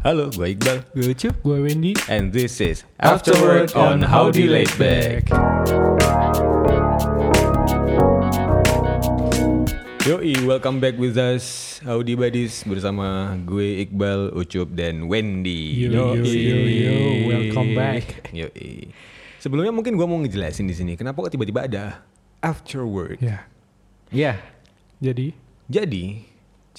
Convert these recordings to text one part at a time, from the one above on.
Halo, gue Iqbal. Gue Ucup, gue Wendy. And this is Afterword on Howdy Laid Back. Yoi, welcome back with us Howdy Buddies bersama gue Iqbal, Ucup, dan Wendy. Yo, yo, yo, yo, welcome back. Yoi. Sebelumnya mungkin gue mau ngejelasin di sini kenapa kok tiba-tiba ada Afterword. Ya, Iya. jadi Jadi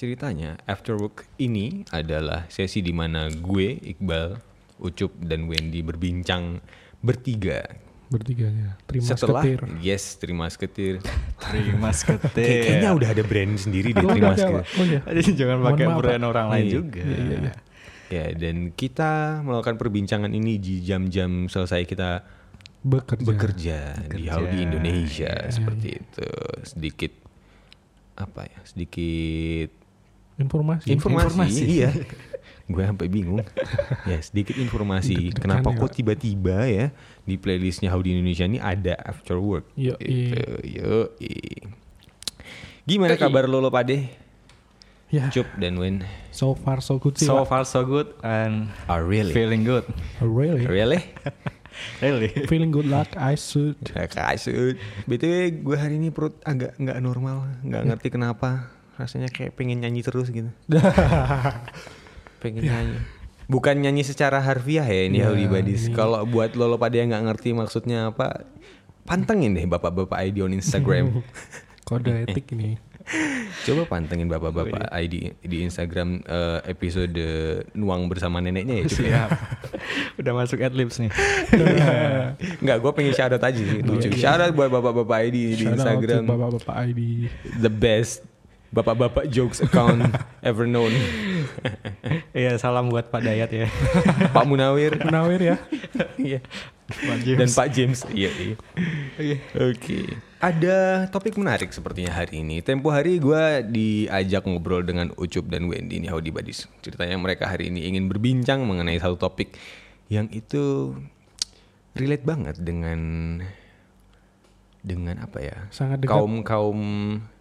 ceritanya Afterwork ini adalah sesi di mana gue, Iqbal, Ucup, dan Wendy berbincang bertiga bertiganya. Terima setelah seketir. yes terima seketir Terima Kayak- seketir. kayaknya udah ada brand sendiri deh Oh, terima udah ada, seketir Pak. Oh. Jadi jangan Mohon pakai maaf, brand orang lain Iya. juga. Iya, iya, iya. ya dan kita melakukan perbincangan ini di jam-jam selesai kita Bekerja. bekerja, di Bekerja. Howdy Indonesia Iya, seperti itu sedikit apa ya sedikit Informasi. informasi, Informasi. iya gue sampai bingung ya sedikit informasi kenapa ya, kok tiba-tiba ya di playlistnya Howdy Indonesia ini ada after work Yo, Gitu, yoi. gimana kabar lo lo pade Ya, Cup dan Wen so far so good sih. So far so good and are really feeling good. really? really Really. Feeling good like I should. kasut btw gue hari ini perut agak nggak normal nggak ngerti kenapa rasanya kayak pengen nyanyi terus gitu pengen nyanyi bukan nyanyi secara harfiah ya ini Ya, Howdy Buddies ini- kalau buat lo lo pada yang nggak ngerti maksudnya apa pantengin deh bapak-bapak ID on Instagram Kode etik ini. coba pantengin bapak-bapak ID di Instagram eh, episode nuang bersama neneknya ya ya? Siap. Udah masuk adlibs nih. nggak gue pengen shoutout aja sih lucu shoutout buat bapak-bapak ID di Instagram Bapak-bapak ID. the best bapak-bapak jokes account ever known. Iya, salam buat Pak Dayat ya. Pak Munawir. Menawir ya. Iya. Pak dan Pak James. Iya iya. Oke. Ada topik menarik sepertinya hari ini. Tempo hari gue diajak ngobrol dengan Ucup dan Wendy. Nih Howdy Buddies. Ceritanya mereka hari ini ingin berbincang mengenai satu topik yang itu relate banget dengan dengan apa ya? Sangat dekat. kaum kaum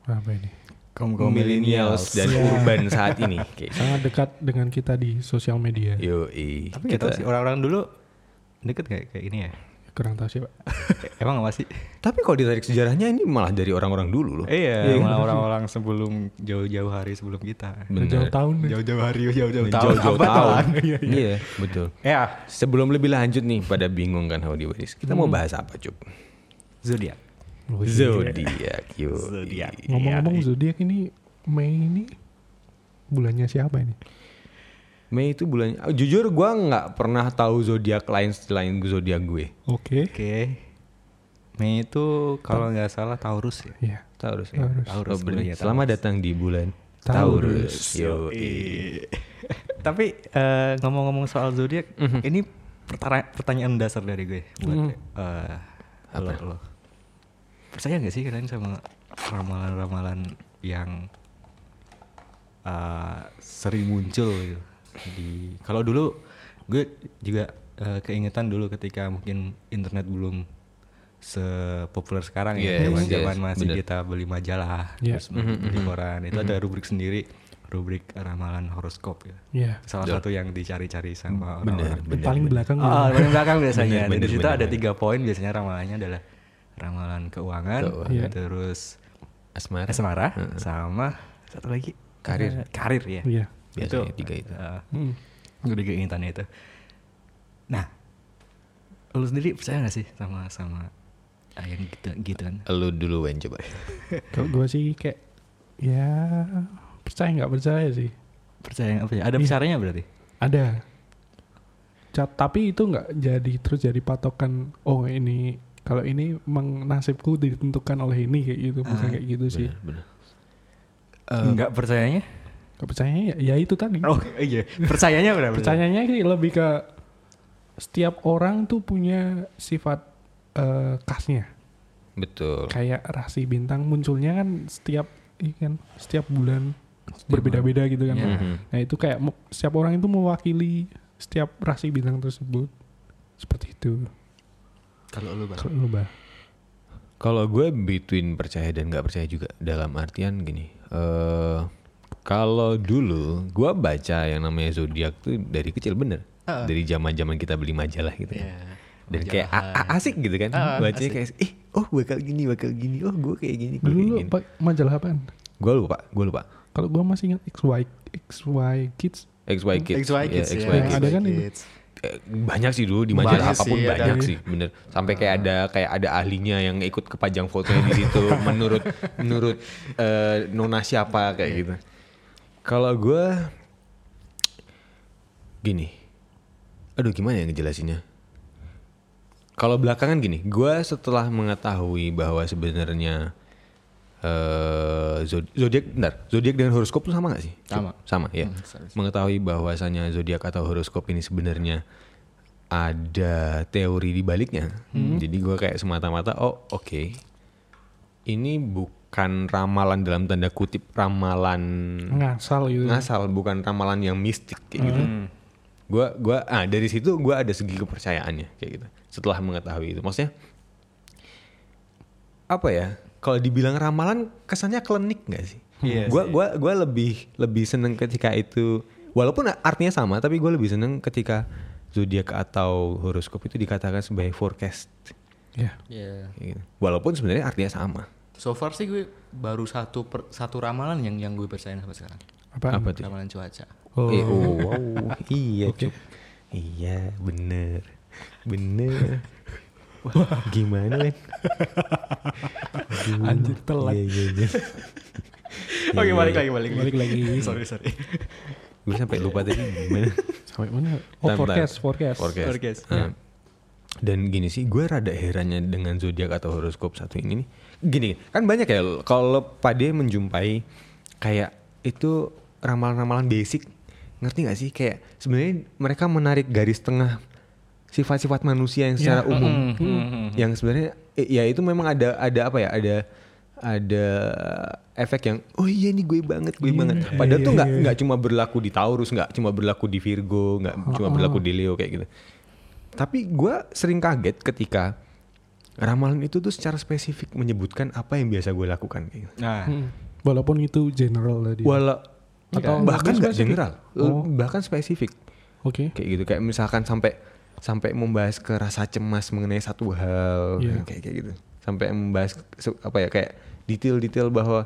Apa ini? Kaum millennials dan Ya. urban saat ini kayak Sangat dekat dengan kita di sosial media. Yo, Tapi kita sih orang-orang dulu deket kayak kayak ini ya. Kurang tahu sih, Pak. Emang apa sih? Tapi kalau ditarik sejarahnya ini malah dari orang-orang dulu loh. Iya, malah orang-orang sebelum jauh-jauh hari sebelum kita. Bener. Jauh tahun. Jauh-jauh hari, jauh-jauh tahun. Jauh-jauh tahun. lah. Iya, betul. Ya, Sebelum lebih lanjut nih pada bingung kan Howdy. Kita mau bahas apa, Cup? zodiak. Oh. Zodiak. Zodiak. Ngomong-ngomong zodiak ini Mei ini bulannya siapa ini? Mei itu bulannya. oh, jujur gua nggak pernah tahu zodiak lain selain zodiak gue. Oke. Oke. Mei itu kalau nggak salah Taurus ya. Iya. Taurus ya. Taurus. Taurus, Oh, bener. bener ya, Selamat datang di bulan Taurus. Taurus. Yo. Tapi eh, ngomong-ngomong soal zodiak, Mhm. ini pertara- pertanyaan dasar dari gue buat Mhm. eh, lo, lo. Percaya nggak sih kalian sama ramalan-ramalan yang eh, sering muncul gitu di kalau dulu gue juga eh, keingetan dulu ketika mungkin internet belum sepopuler sekarang Yes, ya zaman-zaman yes, masih bener. kita beli majalah Iya. terus beli koran itu ada rubrik sendiri rubrik ramalan horoskop ya Iya. salah Betul. satu yang dicari-cari sama Bener, orang-orang bener. Paling belakang. Oh, paling belakang biasanya. Bener, bener, di situ bener, ada bener. tiga poin biasanya ramalannya adalah ramalan keuangan, Keuangan. Iya. terus Asmara. asmara, Heeh. sama satu lagi Karir. Karir ya. Iya. Biasanya tiga itu. eh, Hmm. gue keingintannya itu. Nah, lu sendiri percaya gak sih sama sama ah, yang gitu gituan? Lu dulu Wen coba. Kalau gue sih kayak ya percaya nggak percaya sih. Percaya apa ya? Ada Iya. besarnya berarti? Ada. Ca- tapi itu nggak jadi terus jadi patokan. Oh ini kalau ini emang nasibku ditentukan oleh ini kayak gitu bukan Ah, kayak gitu sih. Bener, bener. Enggak percayanya? Gak percayanya ya, ya itu tadi. Oh iya, percayanya berapa? Percayanya sih lebih ke setiap orang tuh punya sifat eh, khasnya. Betul. Kayak rasi bintang munculnya kan setiap iya kan setiap bulan berbeda-beda gitu kan. Iya. Mhm. Nah itu kayak setiap orang itu mewakili setiap rasi bintang tersebut seperti itu. Kalau lu bang? Kalau lu bah, Kalau gue between percaya dan nggak percaya juga dalam artian gini. eh Kalau dulu gua baca yang namanya zodiak tuh dari kecil bener. Dari zaman-zaman kita beli majalah gitu. Iya, ya. Dan kayak a- a- asik gitu kan. Bacanya kayak eh oh bakal gini, bakal gini. Oh gue kayak gini, gue Dulu kayak lu gini. majalah apaan? Gue lupa, gue lupa. Kalau gua masih ingat XY XY Kids. XY Kids. XY Kids ya. XY Kids. Ada kan itu? Banyak sih dulu di majalah apa pun sih, ada. banyak sih bener. Sampai kayak ada kayak ada ahlinya yang ikut kepajang fotonya di situ menurut menurut eh, nona siapa kayak gitu. Kalau gue gini. Aduh gimana ya ngejelasinnya? Kalau belakangan gini gue setelah mengetahui bahwa sebenarnya eh zod- zodiak bentar. Zodiak dengan horoskop tuh sama gak sih? Sama. sama ya. Mengetahui bahwasanya zodiak atau horoskop ini sebenarnya ada teori di baliknya. Jadi gue kayak semata-mata oh oke. Ini bukan ramalan dalam tanda kutip ramalan Ngasal gitu. ngasal bukan ramalan yang mistik kayak gitu. Gua gua ah dari situ gua ada segi kepercayaannya kayak gitu. Setelah mengetahui itu. Maksudnya apa ya kalau dibilang ramalan kesannya klinik nggak sih Iya gua gua gua lebih lebih seneng ketika itu walaupun artinya sama tapi gua lebih seneng ketika zodiak atau horoskop itu dikatakan sebagai forecast Ya. Iya. kayak gitu. walaupun sebenarnya artinya sama So far sih gue baru satu per- satu ramalan yang yang gue percaya sampai sekarang. Apaan? apa tuh Ramalan cuaca. Oh. Eh, oh, wow. iya, Cuk. Iya, bener. Bener. Wah, gimana, men? Anjir, telat. Iya, iya, iya. Oke, balik lagi, balik Balik lagi. sorry, sorry. Gue sampai lupa tadi gimana. Sampai mana? Oh, forecast, forecast. Forecast. Forecast, Nah, Dan gini sih, gue rada herannya dengan zodiak atau horoskop satu ini nih. Gini, kan banyak ya kalau Pade menjumpai kayak itu ramalan-ramalan basic, ngerti gak sih? Kayak sebenarnya mereka menarik garis tengah sifat-sifat manusia yang secara umum, yang sebenarnya eh, ya itu memang ada ada apa ya? Ada ada efek yang oh iya nih gue banget gue banget padahal tuh nggak nggak cuma berlaku di Taurus nggak cuma berlaku di Virgo nggak cuma berlaku di Leo kayak gitu tapi gue sering kaget ketika ramalan itu tuh secara spesifik menyebutkan apa yang biasa gue lakukan kayak gitu. Nah, Hmm. Walaupun itu general tadi. Walau Atau bahkan nggak general, Oh. bahkan spesifik Oke. kayak gitu kayak misalkan sampai sampai membahas ke rasa cemas mengenai satu hal Iya. kayak kayak gitu sampai membahas apa ya kayak detail-detail bahwa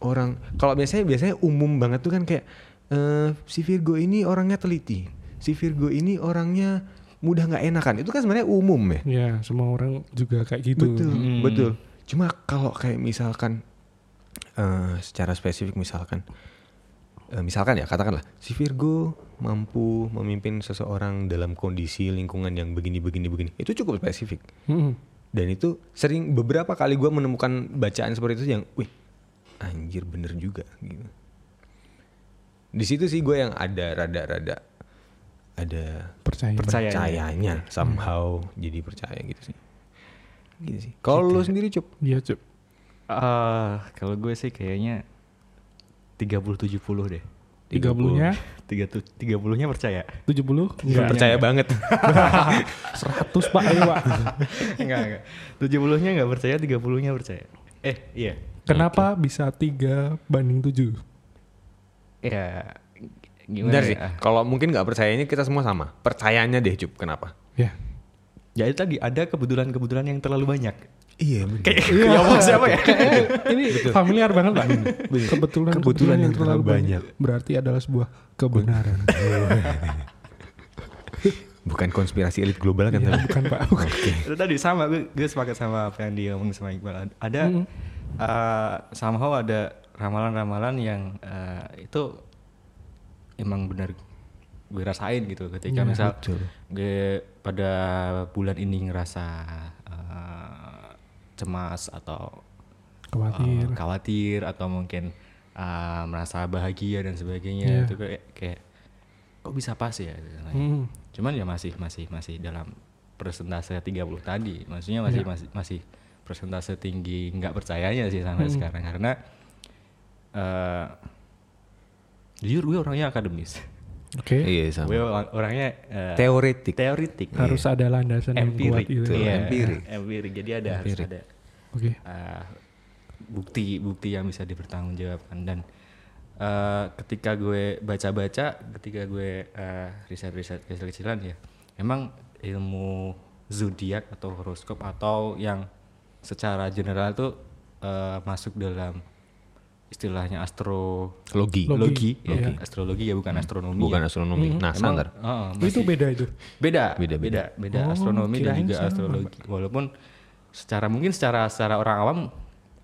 orang kalau biasanya biasanya umum banget tuh kan kayak eh, si Virgo ini orangnya teliti si Virgo ini orangnya mudah nggak enakan itu kan sebenarnya umum ya Ya, semua orang juga kayak gitu. betul Hmm. betul cuma kalau kayak misalkan eh, secara spesifik misalkan misalkan ya katakanlah si Virgo mampu memimpin seseorang dalam kondisi lingkungan yang begini begini begini itu cukup spesifik Hmm. dan itu sering beberapa kali gue menemukan bacaan seperti itu yang wih anjir bener juga gitu di situ sih gue yang ada rada-rada ada Percaya. Percaya. percayanya somehow jadi percaya gitu sih gitu sih kalau lu sendiri cup Iya, Cuk. eh, kalau gue sih kayaknya 30 70 deh. 30-nya, 30 30-nya percaya. 70? Nggak percaya banget 100 Pak, ayo Pak. enggak, enggak. 70-nya enggak percaya, 30-nya percaya. Eh, iya. Kenapa bisa 3 banding 7? Ya gimana Bentar ya? sih kalau mungkin nggak percayanya kita semua sama percayanya deh cup kenapa Ya. Ya itu tadi ada kebetulan-kebetulan yang terlalu banyak. Iya bener. Kayak ya mau siapa ya? Ini familiar banget Pak. Kebetulan, kebetulan yang terlalu banyak. Berarti adalah sebuah kebenaran. bukan konspirasi elit global kan Iya, bukan Pak. itu tadi sama gue, gue sepakat sama apa yang dia ngomong sama Iqbal. Ada Hmm. uh, somehow ada ramalan-ramalan yang uh, itu emang benar gue rasain gitu ketika Iya, misal betul. gue pada bulan ini ngerasa uh, cemas atau Khawatir. uh, khawatir atau mungkin uh, merasa bahagia dan sebagainya itu kayak, kayak kok bisa pas ya Hmm. cuman ya masih masih masih dalam persentase 30 tadi maksudnya masih Iya. masih masih persentase tinggi nggak percayanya sih sampai Hmm. sekarang karena eh jujur gue orangnya akademis Oke. iya gue sama orang- orangnya eh, teoretik teoritik Harus ada landasan yang kuat empirik gitu. Iya, Empirik. empirik jadi ada harus Empirik. ada Oke. eh, bukti bukti yang bisa dipertanggungjawabkan dan eh, ketika gue baca-baca, ketika gue eh, riset-riset kecil-kecilan ya, emang ilmu zodiak atau horoskop atau yang secara general tuh eh, masuk dalam istilahnya astrologi, Logi. ya, astrologi ya bukan astronomi. Bukan ya. astronomi. Nah, Emang, ntar. heeh, itu beda itu. beda Beda, beda beda. Oh, astronomi dan juga sama. astrologi walaupun secara mungkin secara secara orang awam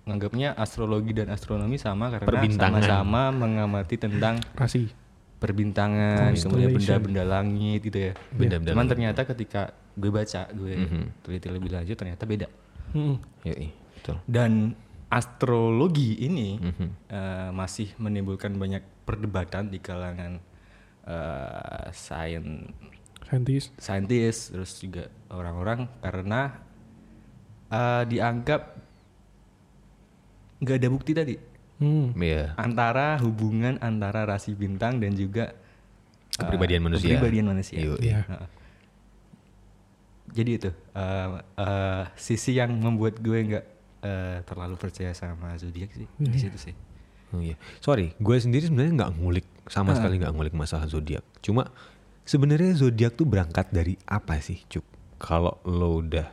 menganggapnya astrologi dan astronomi sama karena sama-sama mengamati tentang Rasi. perbintangan kemudian benda-benda langit gitu ya Benda-benda cuman langit. ternyata ketika gue baca gue Mhm. teliti lebih lanjut ternyata beda Mm-mm. Yoi, betul. dan astrologi ini Mhm. eh, masih menimbulkan banyak perdebatan di kalangan eh, sains Saintis. saintis terus juga orang-orang karena eh, dianggap nggak ada bukti tadi Hmm. Iya. antara hubungan antara rasi bintang dan juga Kepribadian manusia. kepribadian manusia. Yoi. Iya. Heeh. Jadi itu eh, eh, sisi yang membuat gue nggak eh, terlalu percaya sama zodiak sih di situ sih. Oh iya. Sorry, gue sendiri sebenarnya nggak ngulik sama sekali nggak ngulik masalah zodiak. Cuma sebenarnya zodiak tuh berangkat dari apa sih, Cuk? Kalau lo udah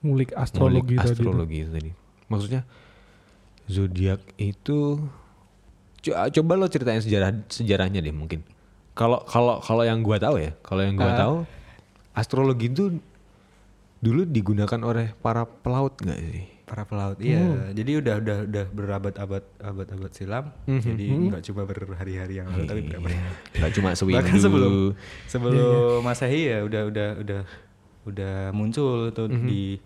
Ngulik ngulik astrologi tadi. astrologi itu tadi. Maksudnya zodiak itu Co- coba lo ceritain sejarah sejarahnya deh mungkin. Kalau kalau kalau yang gua tahu ya, kalau yang gua Ah. tahu astrologi itu dulu digunakan oleh para pelaut nggak sih? Para pelaut, iya. Jadi udah udah udah berabad-abad abad-abad silam. Jadi nggak cuma berhari-hari yang lalu tapi berapa Nggak cuma sewindu. bahkan sebelum sebelum masehi ya udah udah udah udah muncul tuh di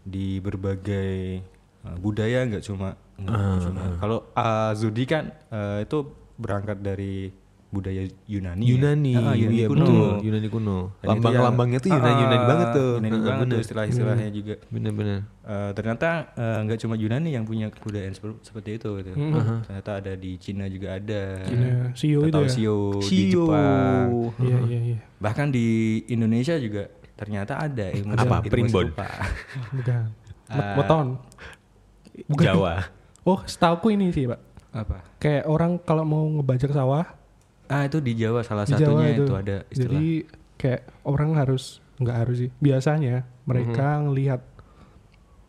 di berbagai uh, budaya nggak cuma nggak cuma kalau uh, zodi kan uh, itu berangkat dari budaya Yunani ya. Yunani, Ah, Yunani iya kuno. betul, Yunani kuno. Lambang-lambangnya tuh yang- Yunani Yunani Ah, banget tuh. Yunani Heeh, banget tuh bener. istilah-istilahnya juga. Bener-bener. Eh, ternyata eh, nggak cuma Yunani yang punya kebudayaan seper- seperti itu gitu. Ternyata ada di Cina juga ada. Cina, Sio itu Atau ya? Sio di. Jepang. Iya, iya, iya. Bahkan di Indonesia juga ternyata ada ilmu Apa? ilmu Primbon? Bukan. Ah. Weton. Jawa. Oh, setauku ini sih, Pak. Apa? Kayak orang kalau mau ngebajak sawah Ah itu di Jawa salah di Jawa satunya itu. itu. ada istilah. Jadi kayak orang harus nggak harus sih. Biasanya mereka ngelihat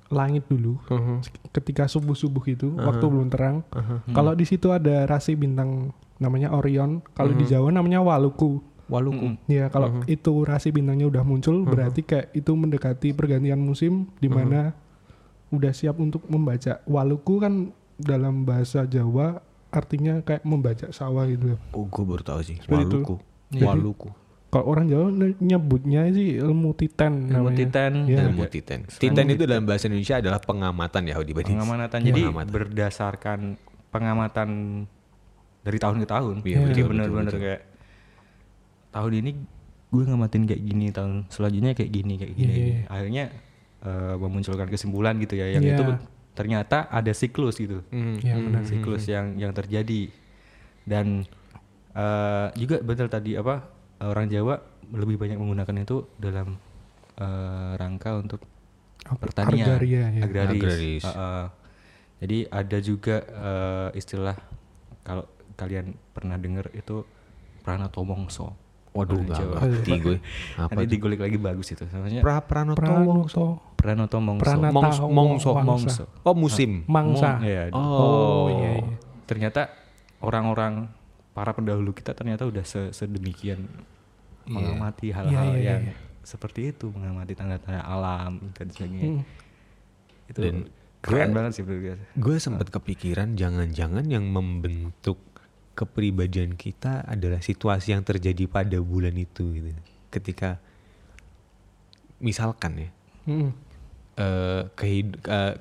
langit dulu Mhm. ketika subuh-subuh itu waktu belum terang. Hmm. Kalau di situ ada rasi bintang namanya Orion, kalau di Jawa namanya Waluku. Waluku. Ya, kalau itu rasi bintangnya udah muncul berarti kayak itu mendekati pergantian musim di mana udah siap untuk membaca. Waluku kan dalam bahasa Jawa artinya kayak membaca sawah gitu. Oh, gue baru tahu sih. Seperti itu. Waluku. Jadi- Waluku. Kalau orang Jawa nyebutnya sih ilmu titen ilmu namanya. titan Iya. Ilmu titen. Titen itu dalam bahasa Indonesia adalah pengamatan ya, Hodi Badis. pengamatan. Jadi Pengamatan. berdasarkan pengamatan dari tahun ke tahun. Iya, Jadi betul, benar-benar kayak tahun ini gue ngamatin kayak gini, tahun selanjutnya kayak gini, kayak gini. Iya, iya. Akhirnya eh, memunculkan kesimpulan gitu ya, yang Iya. itu ternyata ada siklus gitu, Hmm. Ya benar. siklus yang yang terjadi. Dan eh, juga betul tadi apa orang Jawa lebih banyak menggunakan itu dalam eh, rangka untuk Apa- pertanian Agraria ya. agraris. Agraris. Heeh. jadi ada juga eh, istilah kalau kalian pernah dengar itu pranoto mongso. Waduh, gak Jawa. ngerti gue. Apa Nanti digulik lagi bagus itu. Namanya Pra Pranoto. Pranoto pranoto mongso. Pranata Mongs- mongso. Wangsa. Mongso. Oh, musim. Mangsa. Mong- iya. Oh, iya, iya. Ternyata orang-orang para pendahulu kita ternyata udah se- sedemikian mengamati hal-hal Iya, iya, yang iya. seperti itu, mengamati tanda-tanda alam dan sebagainya. Hmm. Itu Dan keren gua- banget sih menurut gue. Gue sempat kepikiran jangan-jangan yang membentuk kepribadian kita adalah situasi yang terjadi pada bulan itu gitu. Ketika misalkan ya Hmm. kehid eh,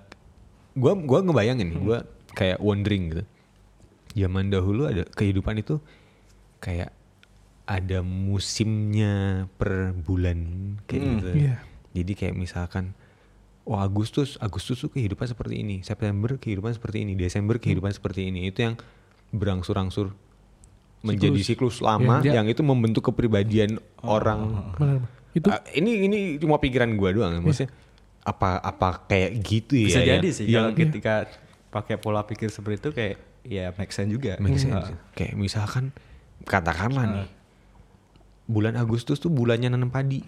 gua gua ngebayangin nih, gua kayak wondering gitu. Zaman dahulu ada kehidupan itu kayak ada musimnya per bulan kayak Hmm, gitu. iya. Jadi kayak misalkan oh Agustus, Agustus tuh kehidupan seperti ini, September kehidupan seperti ini, Desember kehidupan seperti ini. Itu yang berangsur-angsur menjadi siklus lama Iya. yang itu membentuk kepribadian orang Benar. Itu Ah, ini ini cuma pikiran gua doang ya. maksudnya apa apa kayak gitu ya Bisa yang- jadi sih yang kalau ketika pakai pola pikir seperti itu kayak ya make sense juga. Make sense. Ah. Kayak misalkan katakanlah nih bulan Agustus tuh bulannya nanam padi.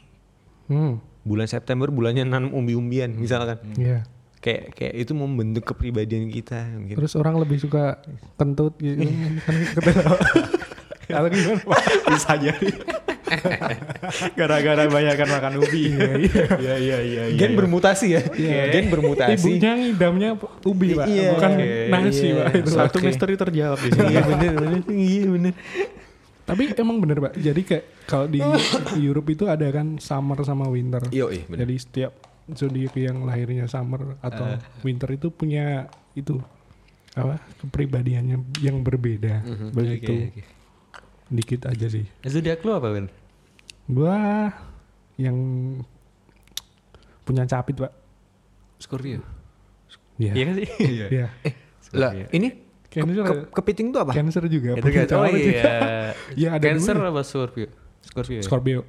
Hmm. Bulan September bulannya nanam umbi-umbian misalkan. Iya. Kayak kayak itu membentuk kepribadian kita mungkin. Terus orang lebih suka kentut gitu. kan ketawa. Kalau gimana Pak? Bisa jadi. Gara-gara banyak kan makan ubi. Iya iya iya iya. Gen bermutasi ya. Gen bermutasi. Ibunya ngidamnya ubi Pak, Iya. bukan Oke, nasi iya. Pak. Itu. Satu Oke. misteri terjawab di sini. Iya bener bener. Iya bener. Tapi emang bener Pak. Jadi kayak kalau di Europe itu ada kan summer sama winter. Iya iya bener. Jadi setiap zodiak yang lahirnya summer atau winter itu punya itu apa kepribadiannya yang berbeda. Begitu. Oke, oke. Dikit aja sih. Zodiak lu apa, Ben? Gua yang punya capit Pak. Scorpio. Iya. Iya kan sih? Iya. Iya. Lah ini Cancer, ke- kepiting tuh apa? Cancer juga. Itu punya kan. Oh iya. Iya, ada Cancer dua. apa Scorpio? Scorpio. ya? Scorpio.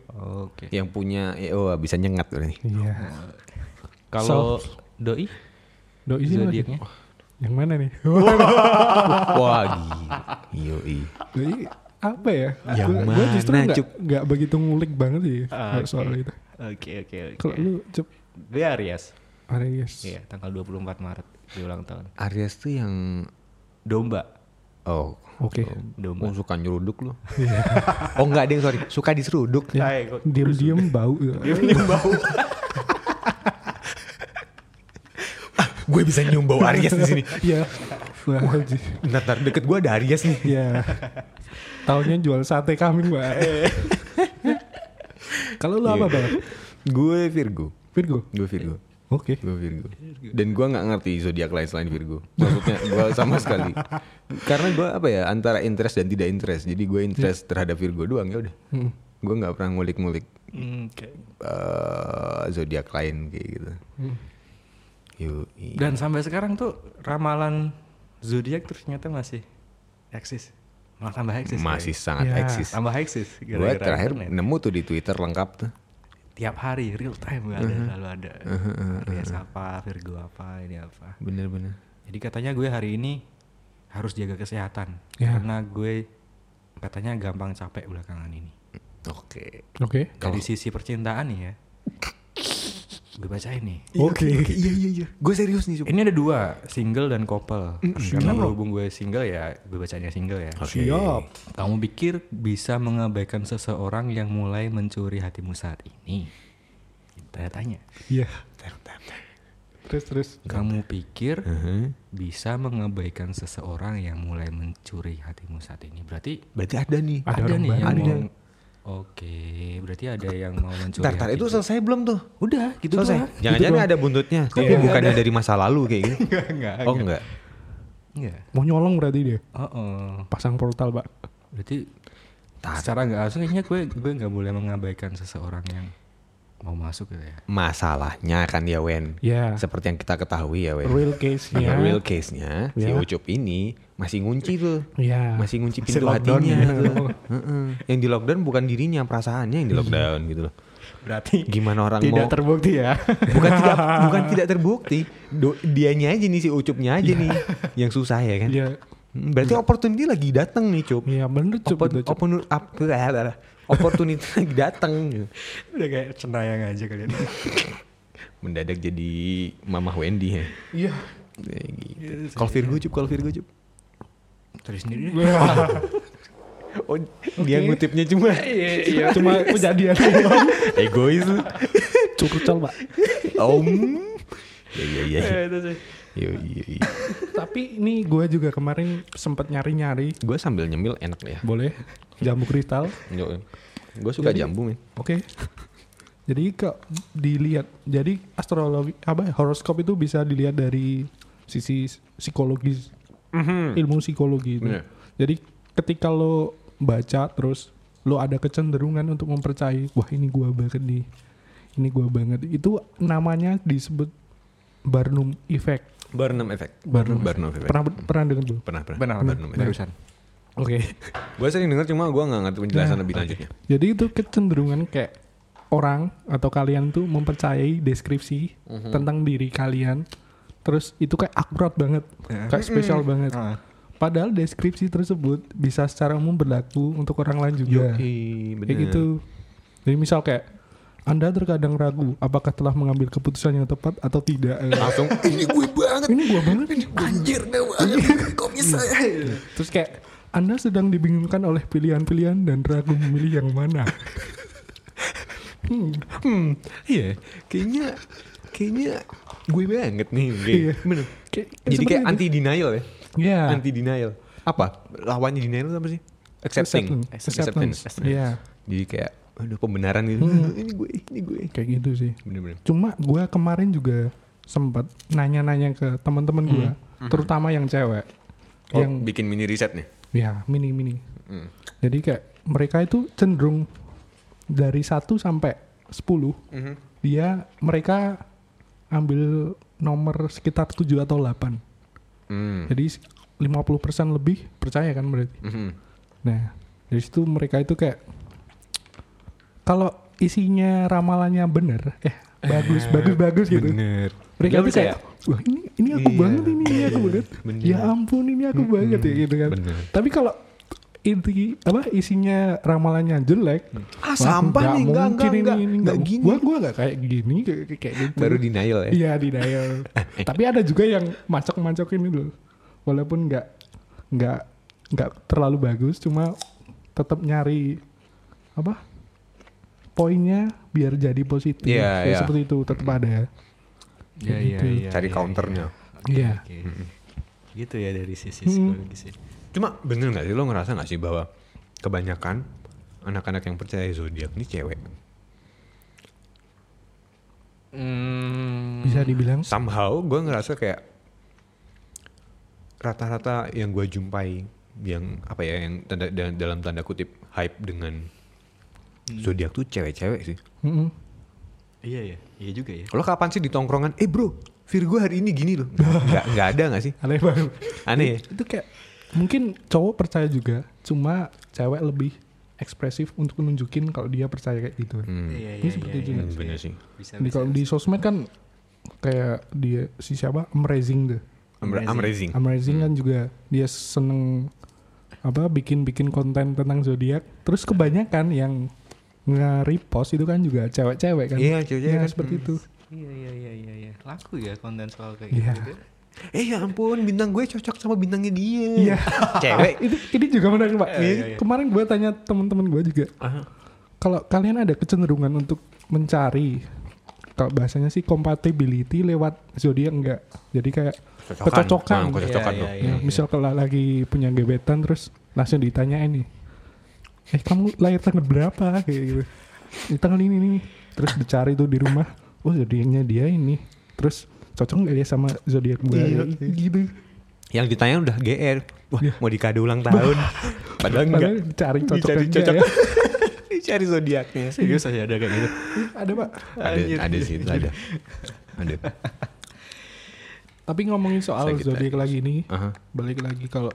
Oke. Yang punya ya, oh bisa nyengat berarti. Iya. Kalau doi Doi sih zodiaknya? Yang mana nih? Wah gila. Yoi. Doi apa ya? Yang Gua- gua justru mana, nggak Cup? nggak begitu ngulik banget sih Ah, kalau soal oke. itu. Oke oke oke. Kalau lu cep Gue Aries. Aries. Iya, tanggal 24 Maret di ulang tahun. Aries tuh yang Domba. oh Oke. Domba. Oh, suka nyeruduk lu. oh enggak ding sorry, suka diseruduk. Ya, Hai, kok- Diam-diam bau. Dia minum bau. gue bisa nyium bau Aries di sini. Iya. Wah. Bentar, bentar, deket gue ada Aries nih. Iya. Tahunnya jual sate kambing, Mbak. Kalau lu apa, Bang? Gue Virgo. Virgo. Gue Virgo. Oke. Gue Virgo. Dan gue nggak ngerti zodiak lain selain Virgo. Maksudnya gue sama sekali. Karena gue apa ya antara interest dan tidak interest. Jadi gue interest terhadap Virgo doang ya udah. Hmm. Gue nggak pernah ngulik-ngulik Oke. eh, zodiak lain kayak gitu. Yoi. Dan sampai sekarang tuh ramalan zodiak ternyata masih eksis. Malah tambah eksis. Masih kayaknya. sangat Ya. eksis. tambah eksis. Gue terakhir internet. nemu tuh di Twitter lengkap tuh. tiap hari real time gak ada Uh-huh. selalu ada. Aries apa, Virgo apa, ini apa. Bener-bener. Jadi katanya gue hari ini harus jaga kesehatan Ya. karena gue katanya gampang capek belakangan ini. Oke. Oke. Dari sisi percintaan nih ya. Gue bacain nih. Oke. Iya iya iya. Gue serius nih. Ini ada dua, single dan couple. Karena berhubung gue single ya, gue bacanya single ya. Oke. Siap. Kamu pikir bisa mengabaikan seseorang yang mulai mencuri hatimu saat ini? Tanya tanya. Iya. Terus terus. Kamu pikir Uh-huh. bisa mengabaikan seseorang yang mulai mencuri hatimu saat ini? Berarti Berarti ada nih. Ada nih yang Ada. mau. Oke, berarti ada yang mau mencuri. Tar, tar, hati itu selesai belum tuh? udah gitu selesai. Jangan-jangan ada buntutnya. Tapi bukannya dari masa lalu kayak gitu. Enggak, enggak. Oh enggak. Enggak. Mau nyolong berarti dia. Oh, oh. Pasang portal, Pak. Berarti secara nggak langsung kayaknya gue gue nggak boleh mengabaikan seseorang yang mau masuk gitu ya. Masalahnya kan ya Wen. Ya. Seperti yang kita ketahui ya Wen. Real case-nya. Ya, real case-nya si Ya. Ucup ini masih ngunci tuh. Iya. Masih ngunci Masih pintu lockdown hatinya ya. tuh. Heeh. Yang di lockdown bukan dirinya, perasaannya yang di lockdown gitu loh. Berarti Gimana orang tidak mau terbukti ya. bukan tidak bukan tidak terbukti. Do, dianya aja nih si Ucupnya aja nih yang susah ya kan. Iya. Hmm, Berarti opportunity lagi datang nih, Cup. Iya, bener Cup, Oppor- itu, Cup. oppor- ap- opportunity lagi datang. Udah kayak cenayang aja kalian. Mendadak jadi Mamah Wendy ya. Iya. Kayak gitu. Kalau Virgo Cup, kalau Virgo Cup. Cari sendiri. Oh, dia ngutipnya cuma Iya, Cuma kejadian egois lu. Curcol, Pak. Om. Ya ya ya. Yo, iya, iya. Tapi ini gue juga kemarin sempat nyari-nyari. Gue sambil nyemil enak ya. Boleh. Jambu kristal. Gue suka Jadi- jambu men. Oke. Jadi kok dilihat, jadi astrologi apa ya, horoskop itu bisa dilihat dari sisi psikologis, ilmu psikologi itu. Bener. Jadi ketika lo baca terus lo ada kecenderungan untuk mempercayai, wah ini gua banget nih, ini gua banget. Itu namanya disebut Barnum Effect. Barnum effect. Barnum. Barnum effect. Pernah pernah dengar belum? Pernah pernah. Benar, Barnum effect. barusan. Oke. Gue sering denger cuma gue nggak ngerti penjelasan lebih lanjutnya. Jadi itu kecenderungan kayak orang atau kalian tuh mempercayai deskripsi tentang diri kalian. Terus itu kayak akurat banget, Ya. kayak spesial banget. Ah. padahal deskripsi tersebut bisa secara umum berlaku untuk orang lain juga. Yoi, Kayak gitu. Jadi misal kayak anda terkadang ragu apakah telah mengambil keputusan yang tepat atau tidak. Langsung ini gue banget. Ini gua banget. Anjir gue banget. Kok bisa? Terus kayak Anda sedang dibingungkan oleh pilihan-pilihan dan ragu memilih yang mana. Hmm. Hmm, iya. Kayaknya kayaknya gue banget nih. Kayak, Iya. bener. Kayak- Jadi kayak itu. anti denial ya. Iya. Anti denial. Apa? Lawannya denial apa sih? Accepting. Acceptance. Iya. Jadi kayak aduh pembenaran gitu. Ini gue, ini gue. Kayak gitu sih. Bener-bener. Cuma gue kemarin juga sempat nanya-nanya ke teman-teman gue, terutama yang cewek, Oh, yang bikin mini riset nih. Ya mini mini. Hmm. Jadi kayak mereka itu cenderung dari 1 sampai 10 Mhm. dia mereka ambil nomor sekitar 7 atau 8. Hmm. Jadi 50% lebih percaya kan berarti. Mhm. Nah, dari situ mereka itu kayak kalau isinya ramalannya bener, eh bagus bagus bagus gitu. Bener. Mereka Dia tuh kayak wah ini ini aku Iya, banget ini, ini iya, aku banget. bener. Ya ampun ini aku banget ya gitu kan. Bener. Tapi kalau inti apa isinya ramalannya jelek, Ah, wah, sampah nih, enggak, enggak, ini, enggak, ini enggak nggak- gini. Gua gua nggak kayak gini kayak, kayak gitu. Baru denial ya. Iya di dial. Tapi ada juga yang macok-macokin itu loh. Walaupun nggak nggak nggak terlalu bagus, cuma tetap nyari apa poinnya biar jadi positif. Iya, Ya, iya. Seperti itu tetap ada. Kayak iya, gitu. iya. Cari iya, counternya. Iya. Oke. Gitu ya dari sisi Hmm. psikologi sih. Cuma bener nggak sih lo ngerasa nggak sih bahwa kebanyakan anak-anak yang percaya zodiak ini cewek Hmm. Bisa dibilang somehow gue ngerasa kayak rata-rata yang gue jumpai yang apa ya yang tanda, da- dalam tanda kutip hype dengan zodiak tuh cewek-cewek sih. mm-mm. Iya ya, iya juga ya. Lo kapan sih di tongkrongan? Eh bro, Virgo hari ini gini loh. Nggak nggak ada nggak sih? aneh banget. Aneh ya? Itu kayak mungkin cowok percaya juga, cuma cewek lebih ekspresif untuk nunjukin kalau dia percaya kayak gitu. Hmm. Iya, Ini seperti itu. Hmm, bener sih. Bisa, Di bisa. kalau di sosmed kan kayak dia si siapa Amazing deh. Amazing. Amazing kan juga dia seneng apa bikin-bikin konten tentang zodiak. Terus kebanyakan yang nge-repost itu kan juga cewek-cewek kan. Iya, cewek-cewek Iya, kan. seperti itu. Iya, iya, iya, iya, iya. Laku ya konten soal kayak Iya. gitu. Eh ya ampun, bintang gue cocok sama bintangnya dia. Iya. Cewek. itu ini juga menarik pak. Iya, iya, iya. Kemarin gue tanya teman-teman gue juga. Ah, Kalau kalian ada kecenderungan untuk mencari kalau bahasanya sih compatibility lewat zodiak enggak. Jadi kayak Kecocokan. kecocokan. Ah, kecocokan Iya, tuh. iya, Ya, misal kalau lagi punya gebetan terus langsung ditanyain nih. Eh kamu lahir tanggal berapa kayak gitu. Di tanggal ini nih. Terus dicari tuh di rumah. Oh zodiaknya dia ini. Terus cocok nggak ya sama zodiak gue? Iya. Gitu. Yang ditanya udah GR. Wah, Iya. mau dikado ulang tahun. Padahal enggak. Padahal dicari cocok Dicari cocok. ya. Dicari zodiaknya. Serius aja ada kayak gitu. ada pak. Ada, ada sih, itu ada. Ada. Tapi ngomongin soal zodiak lagi nih. Aha. balik lagi kalau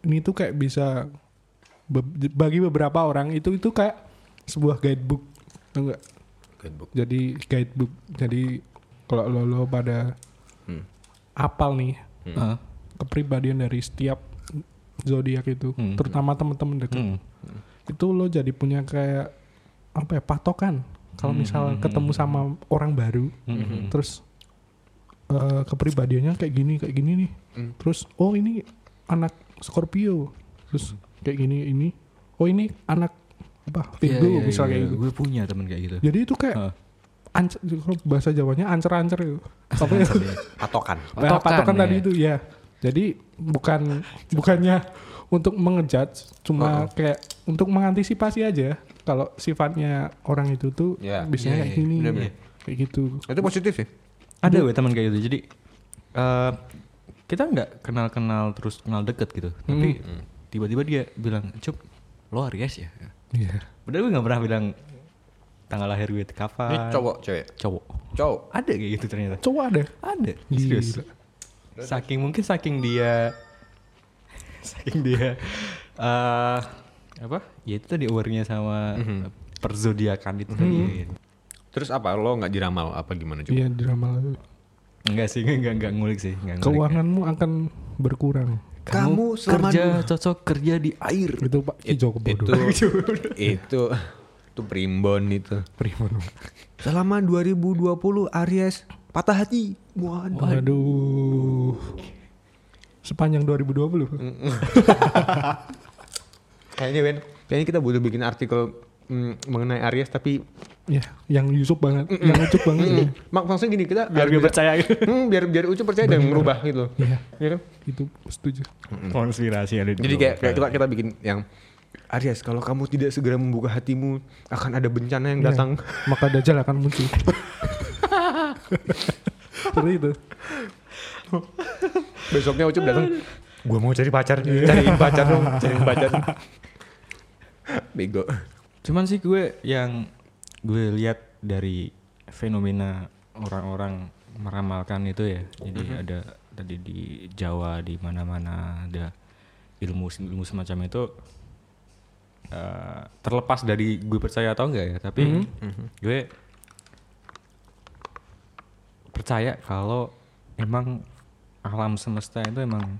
ini tuh kayak bisa be- bagi beberapa orang itu itu kayak sebuah guidebook tau nggak Guidebook. jadi guidebook jadi kalau lo, lo pada Hmm. apal nih Heeh. kepribadian dari setiap zodiak itu Hmm. terutama teman-teman dekat Hmm. itu lo jadi punya kayak apa ya patokan kalau misal ketemu sama orang baru Hmm. terus eh, kepribadiannya kayak gini kayak gini nih Hmm. terus oh ini anak Scorpio terus kayak gini ini oh ini anak apa Virgo Iya, iya, misal iya. kayak gitu Gue punya teman kayak gitu. jadi itu kayak Heeh. ancer, kalau bahasa Jawanya ancer-ancer itu apa ya Patokan. Nah, Patokan, patokan tadi ya. itu ya jadi bukan bukannya untuk mengejudge cuma kayak untuk mengantisipasi aja kalau sifatnya orang itu tuh Ya, biasanya iya, kayak iya, gini bener-bener. kayak gitu Itu positif ya? Ada gue teman kayak gitu. Jadi eh, kita nggak kenal-kenal terus kenal deket gitu. Tapi tiba-tiba dia bilang, "Cup, lo Aries ya?" Iya. Padahal gue nggak pernah bilang tanggal lahir gue kapan. Ini cowok, cewek. Cowok. Cowok. Ada kayak gitu ternyata. cowok ada Ada. Gila. Serius. Saking mungkin saking dia saking dia eh apa? Ya itu tadi aware-nya sama perzodiakan itu tadi. gitu. Terus apa? Lo nggak diramal apa gimana coba? iya drama Enggak sih, enggak enggak ngulik sih, enggak ngulik. keuanganmu akan berkurang Kamu selama kerja dua- cocok kerja di air. Itu Pak Ki Joko itu Bodo. itu itu primbon itu. Primbon. Selama 2020 Aries patah hati. Waduh. Waduh. Sepanjang 2020. Kayaknya Ben, kayaknya kita butuh bikin artikel mm, mengenai Aries tapi Ya, yang Yusuf banget, yang ucup banget. mak maksudnya gini kita Biar gue percaya gitu. Hmm, biar biar Ucup percaya dan merubah gitu. Iya, Iya kan? itu setuju. Konspirasi ada di Jadi kayak, kayak kita kita bikin yang Aries kalau kamu tidak segera membuka hatimu akan ada bencana yang Iya. datang. Maka Dajjal akan muncul. Seperti itu. Besoknya Ucup datang. Gua mau cari pacar, cariin pacar dong, cariin pacar. Bego. Cuman sih gue yang gue lihat dari fenomena orang-orang meramalkan itu ya. Jadi ada tadi di Jawa di mana-mana ada ilmu ilmu semacam itu eh, terlepas dari gue percaya atau enggak ya, tapi gue percaya kalau emang alam semesta itu emang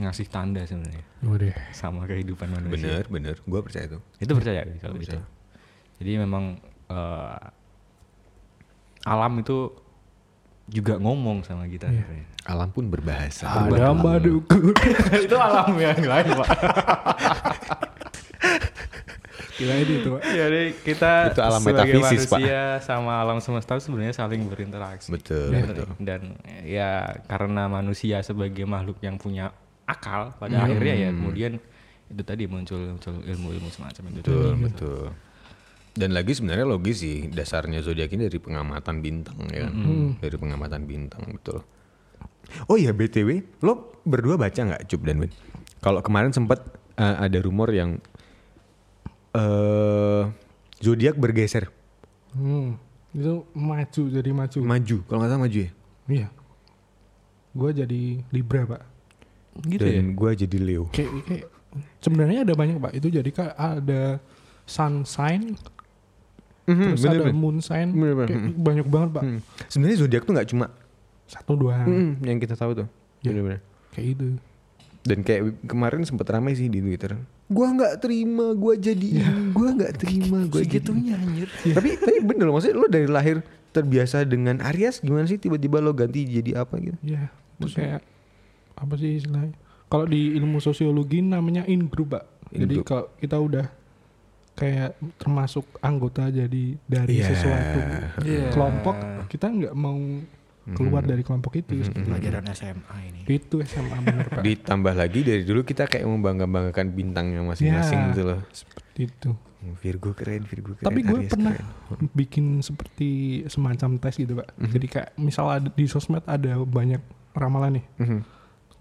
ngasih tanda sebenarnya Waduh. sama kehidupan manusia. Bener, bener. Gua percaya itu. Itu percaya gue kalau itu. Jadi memang eh, alam itu juga ngomong sama kita. sebenarnya. Alam pun berbahasa. Ada maduku. itu alam yang lain pak. Ini. Jadi kita Itu alam sebagai metafisis, Pak. manusia sama alam semesta itu sebenarnya saling berinteraksi. Betul, Dan, betul. dan ya karena manusia sebagai makhluk yang punya akal pada akhirnya ya kemudian itu tadi muncul muncul ilmu-ilmu semacam itu. Betul, betul. Dan lagi sebenarnya logis sih dasarnya zodiak ini dari pengamatan bintang ya kan. Dari pengamatan bintang, betul. Oh iya BTW, lo berdua baca nggak Cup dan Win? Kalau kemarin sempat eh, ada rumor yang eh zodiak bergeser, Hmm. Itu maju jadi maju. maju. Kalau nggak salah maju ya. Iya. Gue jadi Libra, Pak. Gitu ya. Dan gue jadi Leo. Kayak, kayak sebenarnya ada banyak, Pak. Itu jadi ada sun sign, Mhm, terus bener, ada bener. moon sign. Bener, bener. Kayak banyak banget, Pak. Hmm. Sebenarnya zodiak tuh nggak cuma Satu dua mm, yang kita tahu tuh. Ya. Bener-bener. kayak itu. Dan kayak kemarin sempet ramai sih di Twitter. Gua nggak terima, gua jadi ini. Gua nggak terima, gua segitunya anjir. Tapi tapi bener loh, maksudnya lo dari lahir terbiasa dengan Aries gimana sih tiba-tiba lo ganti jadi apa gitu? Ya, itu kayak apa sih istilahnya? Kalau di ilmu sosiologi namanya in group, Pak. Jadi kalau kita udah kayak termasuk anggota jadi dari Iya. sesuatu Iya. kelompok, kita nggak mau keluar Mhm. dari kelompok itu itu. Pelajaran SMA ini. Itu SMA bener, Pak. Ditambah lagi dari dulu kita kayak membangga-banggakan bintangnya masing-masing Ya. gitu loh. Seperti itu. Virgo keren, Virgo keren. Tapi gue pernah keren. bikin seperti semacam tes gitu, Pak. Mhm. Jadi kayak misal ada di sosmed ada banyak ramalan nih. Mhm,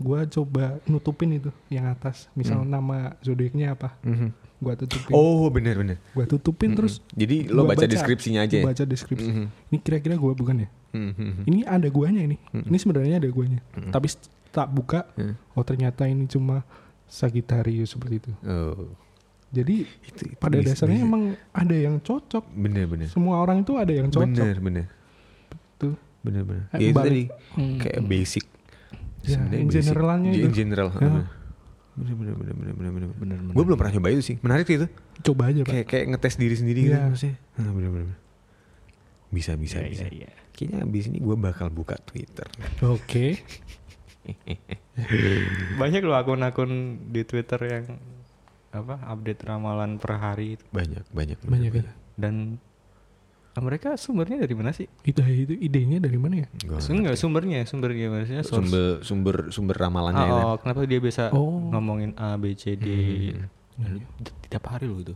Gue coba nutupin itu yang atas. Misal nama zodiaknya apa? mhm. Gue tutupin. Oh bener-bener. Gue tutupin Mhm. terus Jadi lo gua baca, deskripsinya aja ya? Gua baca deskripsi. Mhm, Ini kira-kira gue bukan ya? mhm, Ini ada guanya ini. Mhm. Ini sebenarnya ada guanya. Mhm. Tapi tak buka, Mhm. oh ternyata ini cuma Sagittarius seperti itu. Oh, Jadi itu, itu pada bisa- dasarnya bisa. emang ada yang cocok. bener-bener. Semua orang itu ada yang cocok. Bener, bener. Tuh. Bener-bener. Eh, Ya itu balik- tadi Hmm. kayak basic. Ya, Sebenarnya in basic. generalannya Di- itu. In general. Ya. Bener, bener, bener, bener, bener, bener. Bener, bener. Gue belum pernah nyoba itu sih. Menarik sih itu. Coba aja, Pak. Kayak kayak ngetes diri sendiri gitu Iya. maksudnya. Ah, bener, bener, bener. Bisa, bisa, Iya, bisa. iya, iya. Kayaknya abis ini gue bakal buka Twitter. Oke. Banyak loh akun-akun di Twitter yang apa update ramalan per hari itu. Banyak, banyak. Banyak ya. dan mereka sumbernya dari mana sih? Itu itu idenya dari mana ya? Enggak sumbernya, sumbernya maksudnya source. Sumber, sumber, sumber ramalannya ya. Oh, kenapa dia bisa Oh. ngomongin A B C D Hmm. Tiap hari loh itu.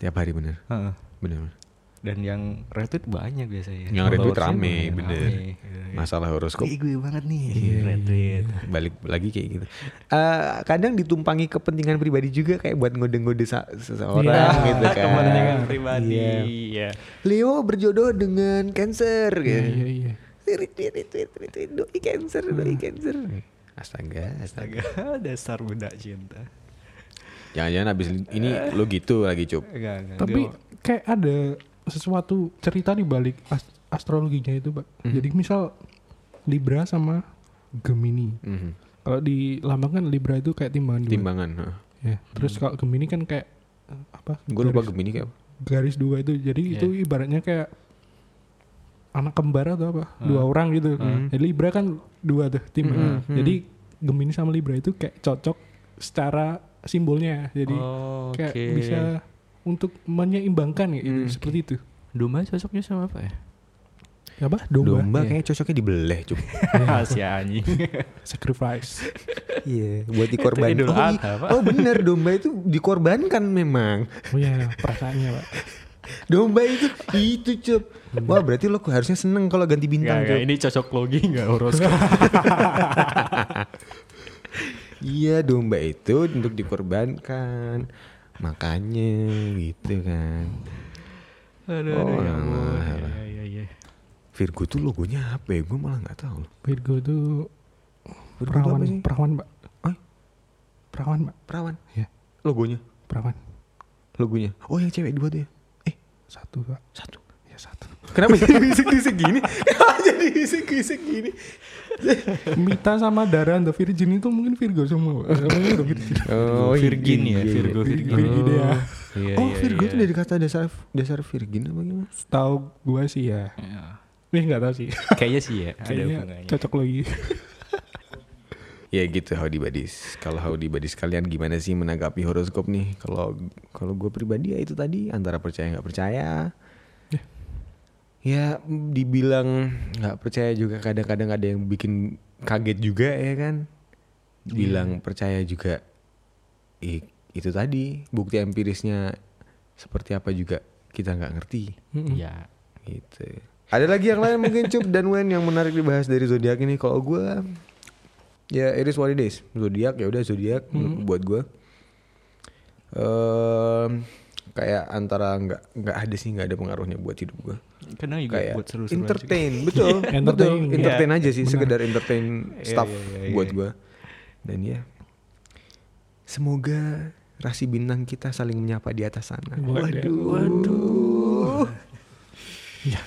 Tiap hari bener. Heeh. Bener, bener. Dan yang retweet banyak biasanya. Yang retweet rame, bener. rame. Iya, iya. Masalah horoskop. Ih, gue banget nih. Iya, retweet. balik lagi kayak gitu. Eh kadang ditumpangi kepentingan pribadi juga kayak buat ngode-ngode seseorang Iya, gitu kan. Kepentingan pribadi. Iya. Iya. Leo berjodoh dengan Cancer Iya, gitu. iya, iya. Retweet, retweet, retweet, doi Cancer, doi Cancer. Astaga, astaga. Astaga, dasar budak cinta. Jangan-jangan abis ini lo gitu lagi cup. Enggak, enggak. Tapi kayak ada sesuatu cerita di balik ast- astrologinya itu, Pak. Mhm. Jadi misal Libra sama Gemini. Mhm. Kalau di lambang kan Libra itu kayak timbangan dua. Timbangan. heeh. Ya. Terus kalau Gemini kan kayak apa? Gue lupa Gemini kayak apa. garis dua itu jadi Iya. itu ibaratnya kayak anak kembar atau apa Hmm. dua orang gitu Hmm. jadi Libra kan dua tuh tim Hmm, hmm. jadi Gemini sama Libra itu kayak cocok secara simbolnya jadi Oh, kayak oke. bisa untuk menyeimbangkan gitu Hmm. seperti itu Domba cocoknya sama apa ya? apa Domba, domba, Iya. kayaknya cocoknya dibeleh, Cup. si anjing. sacrifice Iya, buat dikorbankan. Oh, i- Adha, Pak. oh bener, domba itu dikorbankan memang. oh ya perasaannya pak Domba itu itu cup. Wah berarti lo harusnya seneng kalau ganti bintang cup. ini cocok logi enggak horoskop. Iya domba itu untuk dikorbankan. Makanya gitu kan. Aduh, Oh, aduh, ya ampun. alah. Iya, iya, iya. Virgo tuh logonya apa ya? Gue malah nggak tahu. Virgo itu Virgo tuh perawan apa sih? perawan pak Hah? perawan pak Perawan. Iya. Logonya. perawan Logonya. Oh yang cewek dua tuh ya? Eh satu pak satu. ya satu Kenapa jadi bisik-bisik gini? Kenapa jadi bisik-bisik gini? Mita sama Dara and the Virgin itu mungkin Virgo semua udah Virgin Oh, Virgin ya, iya, Virgo, iya. Virgin. Virgin ya Iya, oh, iya, Virgo iya. itu dari kata dasar dasar Virgin apa gimana? Tahu gue sih ya Iya. Eh nggak tahu sih Kayaknya sih ya, ada Kayaknya hubungannya. cocok lagi Ya gitu Howdy Buddies. Kalau Howdy Buddies kalian gimana sih menanggapi horoskop nih? Kalau kalau gue pribadi ya itu tadi antara percaya nggak percaya. Ya dibilang nggak percaya juga kadang-kadang ada yang bikin kaget juga ya kan. Bilang percaya juga. Ih, itu tadi bukti empirisnya seperti apa juga kita nggak ngerti Mm-mm. Iya. gitu. Ada lagi yang lain mungkin Cup dan Wen yang menarik dibahas dari zodiak ini. Kalau gue ya Iris what it is. Zodiak ya udah zodiak buat gue. Em, kayak antara nggak nggak ada sih nggak ada pengaruhnya buat hidup gue. Karena juga Kayak buat seru-seruan juga. entertain, betul, betul, Entertain, entertain iya. aja sih, Benar. sekedar entertain Iya, stuff iya, iya, iya. buat gue. Dan ya, semoga rasi bintang kita saling menyapa di atas sana. Waduh. Waduh. Ya.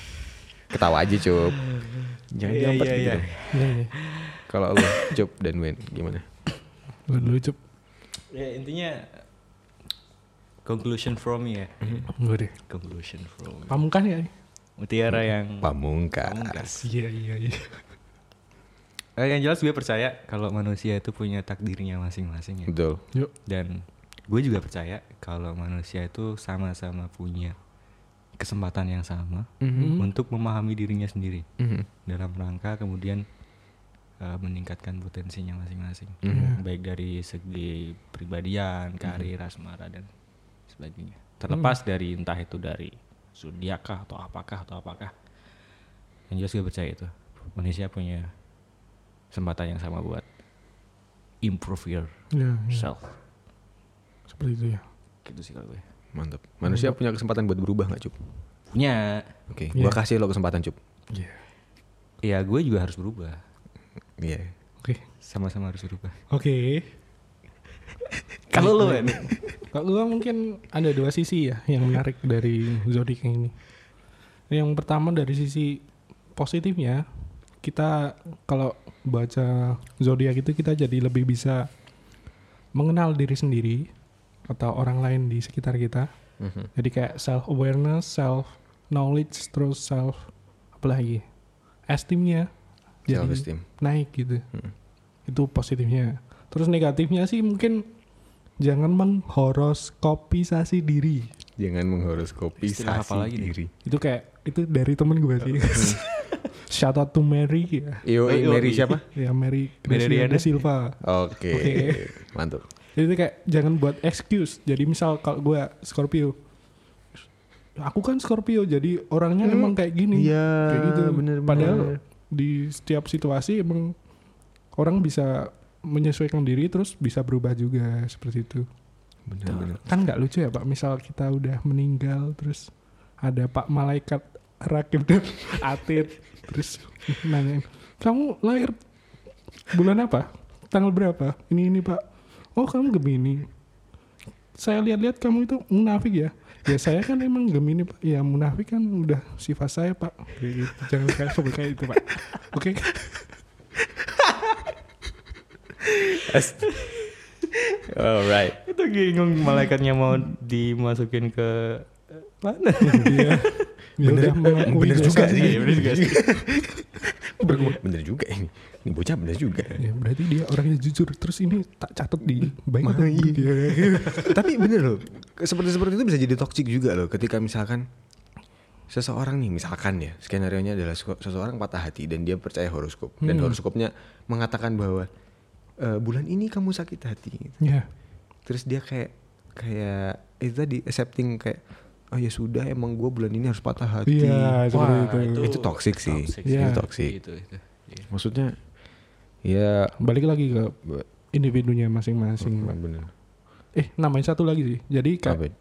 Ketawa aja, Cup. Jangan Iya, diampet iya, gitu. iya. dong. Iya iya Kalau lu, Cup dan Wen, gimana? Lu Cup Ya intinya conclusion from ya. Gue deh Conclusion from. Pamungkas ya Mutiara yang Pamungkas. Pamungkas. Iya iya iya Eh, yang jelas gue percaya kalau manusia itu punya takdirnya masing-masing ya. Betul. Yuk Dan gue juga percaya kalau manusia itu sama-sama punya kesempatan yang sama Mhm. untuk memahami dirinya sendiri Mhm. dalam rangka kemudian uh, meningkatkan potensinya masing-masing, Mhm. baik dari segi pribadian, karir, asmara dan sebagainya. Terlepas dari entah itu dari zodiak kah atau apakah atau apakah. Yang jelas gue percaya itu manusia punya kesempatan yang sama buat improve Iya iya. yourself. Seperti itu ya Gitu sih kalau gue. Mantap. Manusia punya kesempatan buat berubah nggak, Cup? Punya. Oke, Iya. gua kasih lo kesempatan, Cup. Iya Ya gue juga harus berubah. Iya. Oke Sama-sama harus berubah. Oke Kalau lo kan? Kalau gue mungkin ada dua sisi ya yang menarik dari zodiak ini. Yang pertama dari sisi positifnya, kita kalau baca zodiak itu kita jadi lebih bisa mengenal diri sendiri atau orang lain di sekitar kita. Mhm. Jadi kayak self awareness, self knowledge, terus self apa lagi? Esteemnya jadi Self esteem. naik gitu. Mm. Itu positifnya. Terus negatifnya sih mungkin jangan menghoroskopisasi diri. Jangan menghoroskopi Istilah apa lagi nih? diri. Itu kayak itu dari temen gue sih. Shout out to Mary ya. Yo, Oh, yo, Mary siapa? Ya Mary Mary Gracia Riana? da Silva. Oke. Oke. Mantap. Jadi itu kayak jangan buat excuse. Jadi misal kalau gue Scorpio, aku kan Scorpio, jadi orangnya Hmm. emang kayak gini. Iya, kayak gitu. bener, Padahal bener. di setiap situasi emang orang bisa menyesuaikan diri terus bisa berubah juga seperti itu. Bener. Kan nggak lucu ya Pak, misal kita udah meninggal terus ada Pak Malaikat Rakib dan Atid terus nanyain, kamu lahir bulan apa? Tanggal berapa? Ini ini Pak. Oh kamu Gemini. Saya lihat-lihat kamu itu munafik ya. Ya saya kan emang Gemini Pak. Ya munafik kan udah sifat saya Pak. Gitu. Jangan kayak seperti kayak itu Pak. Oke. podcast. Alright. Itu bingung malaikatnya mau dimasukin ke mana? Dia dia udah mengakui bener juga sih. Iya, bener juga sih. bener juga ini. Ini bocah bener juga. Ya, berarti dia orangnya jujur. Terus ini tak catat di baik Mah, atau iya. ya. Tapi bener loh, seperti seperti itu bisa jadi toksik juga loh. Ketika misalkan seseorang nih, misalkan ya, skenario nya adalah seseorang patah hati dan dia percaya horoskop dan horoskopnya mengatakan bahwa "E, bulan ini kamu sakit hati. Ya. Terus dia kayak kayak itu tadi accepting kayak oh ya sudah emang gue bulan ini harus patah hati. Iya, seperti Wah, itu. Itu toxic sih. Iya. Itu toxic. Itu, itu. Iya. Maksudnya ya Balik lagi ke individunya masing-masing. Pak. bener. Eh, namanya satu lagi sih. Jadi kayak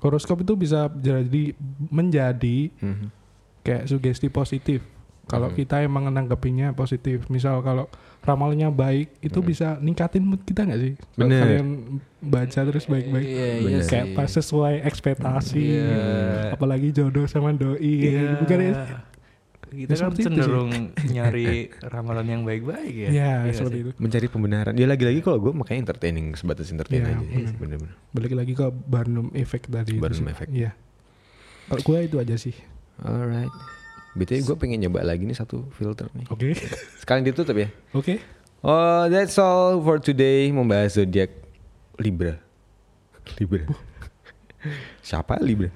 horoskop itu bisa jadi menjadi Mhm. kayak sugesti positif. Kalau Hmm. kita emang nanggepinnya positif. Misal kalau ramalannya baik, itu bisa ningkatin mood kita nggak sih? Hmm. Bener. Kalian baca terus baik-baik. Iya, iya Bener. kayak pas sesuai ekspektasi. Iya. Apalagi jodoh sama doi. Iya. Bukan ya? Kita Ya, kan seperti cenderung nyari ramalan yang baik-baik ya. Ya, Iya seperti sih? itu. mencari pembenaran. Ya lagi-lagi kalau gue makanya entertaining sebatas entertain Iya, aja. bener. Bener-bener. Balik lagi ke Barnum Effect tadi. Barnum. Effect. Iya. Kalau gue itu aja sih. Alright. BTW gue pengen nyoba lagi nih satu filter nih. Oke. Sekalian ditutup ya. Oke. Oh, that's all for today membahas zodiak Libra. Libra. Siapa Libra?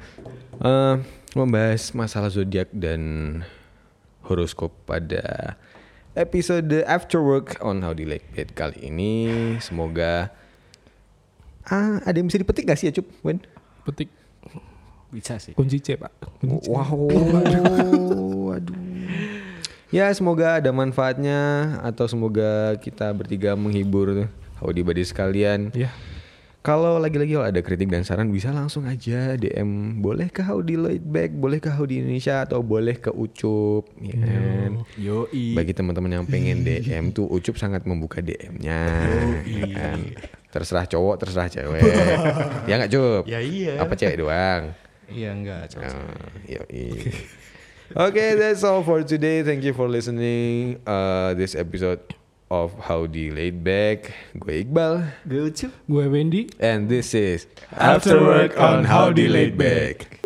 Eh, membahas masalah zodiak dan horoskop pada episode After Work on How to Like It kali ini. Semoga ah ada yang bisa dipetik gak sih ya Cup? Wen? Petik Bisa sih. kunci C, Pak. Kunci C. Wow, waduh. Ya semoga ada manfaatnya atau semoga kita bertiga menghibur Howdy Buddy sekalian. Iya. Kalau lagi-lagi kalau ada kritik dan saran bisa langsung aja DM boleh ke Howdy Lightback, boleh ke Howdy Indonesia atau boleh ke Ucup ya kan? Yoi. Bagi teman-teman yang pengen DM tuh Ucup sangat membuka DM-nya ya kan? Terserah cowok, terserah cewek. ya nggak Cup? Ya iya. Apa cewek doang? Iya enggak. Ah, yoi. okay, that's all for today. Thank you for listening uh, this episode of Howdy Laid Back. Gue Iqbal, Gue ucup. Gue Wendy. and this is After Work on Howdy Laid Back.